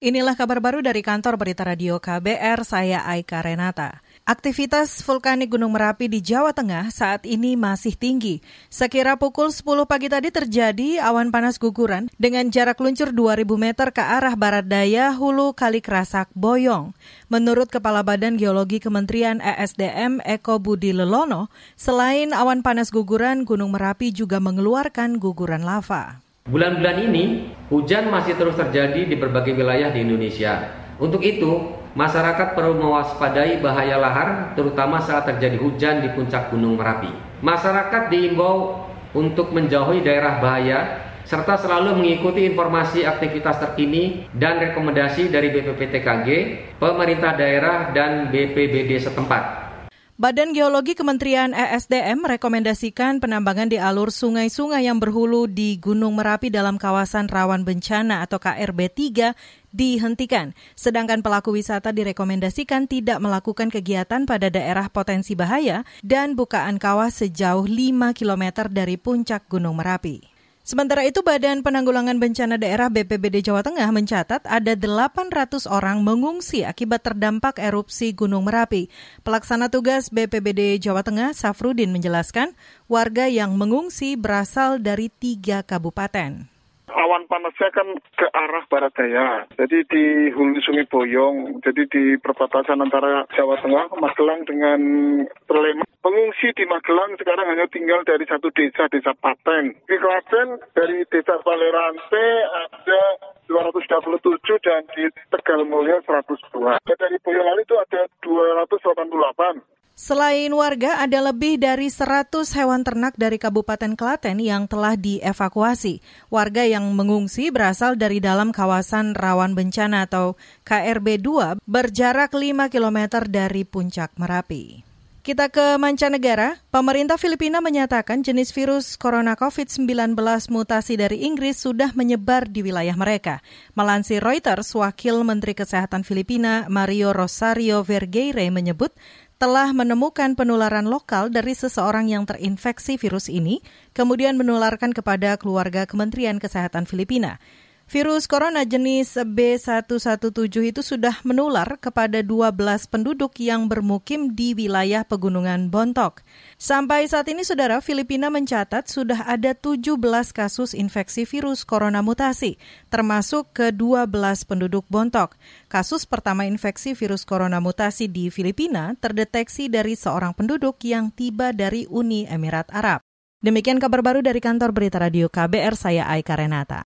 Inilah kabar baru dari kantor berita radio KBR, saya Aika Renata. Aktivitas vulkanik Gunung Merapi di Jawa Tengah saat ini masih tinggi. Sekira pukul 10 pagi tadi terjadi awan panas guguran dengan jarak luncur 2000 meter ke arah barat daya Hulu Kali Kerasak Boyong. Menurut Kepala Badan Geologi Kementerian ESDM Eko Budi Lelono, selain awan panas guguran, Gunung Merapi juga mengeluarkan guguran lava. Bulan-bulan ini, hujan masih terus terjadi di berbagai wilayah di Indonesia. Untuk itu, masyarakat perlu mewaspadai bahaya lahar, terutama saat terjadi hujan di puncak Gunung Merapi. Masyarakat diimbau untuk menjauhi daerah bahaya, serta selalu mengikuti informasi aktivitas terkini dan rekomendasi dari BPPTKG, pemerintah daerah, dan BPBD setempat. Badan Geologi Kementerian ESDM merekomendasikan penambangan di alur sungai-sungai yang berhulu di Gunung Merapi dalam kawasan rawan bencana atau KRB 3 dihentikan. Sedangkan pelaku wisata direkomendasikan tidak melakukan kegiatan pada daerah potensi bahaya dan bukaan kawah sejauh 5 km dari puncak Gunung Merapi. Sementara itu, Badan Penanggulangan Bencana Daerah BPBD Jawa Tengah mencatat ada 800 orang mengungsi akibat terdampak erupsi Gunung Merapi. Pelaksana tugas BPBD Jawa Tengah, Safrudin, menjelaskan warga yang mengungsi berasal dari tiga kabupaten awan panasnya kan ke arah barat daya. Jadi di hulu Sungai Boyong, jadi di perbatasan antara Jawa Tengah, Magelang dengan Sleman. Pengungsi di Magelang sekarang hanya tinggal dari satu desa, desa Paten. Di Klaten dari desa Balerante ada 227 dan di Tegal Mulia 102. Dari Boyolali itu ada 288. Selain warga, ada lebih dari 100 hewan ternak dari Kabupaten Klaten yang telah dievakuasi. Warga yang mengungsi berasal dari dalam kawasan rawan bencana atau KRB 2 berjarak 5 km dari puncak Merapi. Kita ke mancanegara. Pemerintah Filipina menyatakan jenis virus corona COVID-19 mutasi dari Inggris sudah menyebar di wilayah mereka. Melansir Reuters, Wakil Menteri Kesehatan Filipina Mario Rosario Vergeire menyebut telah menemukan penularan lokal dari seseorang yang terinfeksi virus ini, kemudian menularkan kepada keluarga Kementerian Kesehatan Filipina. Virus corona jenis B117 itu sudah menular kepada 12 penduduk yang bermukim di wilayah pegunungan Bontok. Sampai saat ini, Saudara, Filipina mencatat sudah ada 17 kasus infeksi virus corona mutasi, termasuk ke 12 penduduk Bontok. Kasus pertama infeksi virus corona mutasi di Filipina terdeteksi dari seorang penduduk yang tiba dari Uni Emirat Arab. Demikian kabar baru dari kantor berita radio KBR, saya Aika Renata.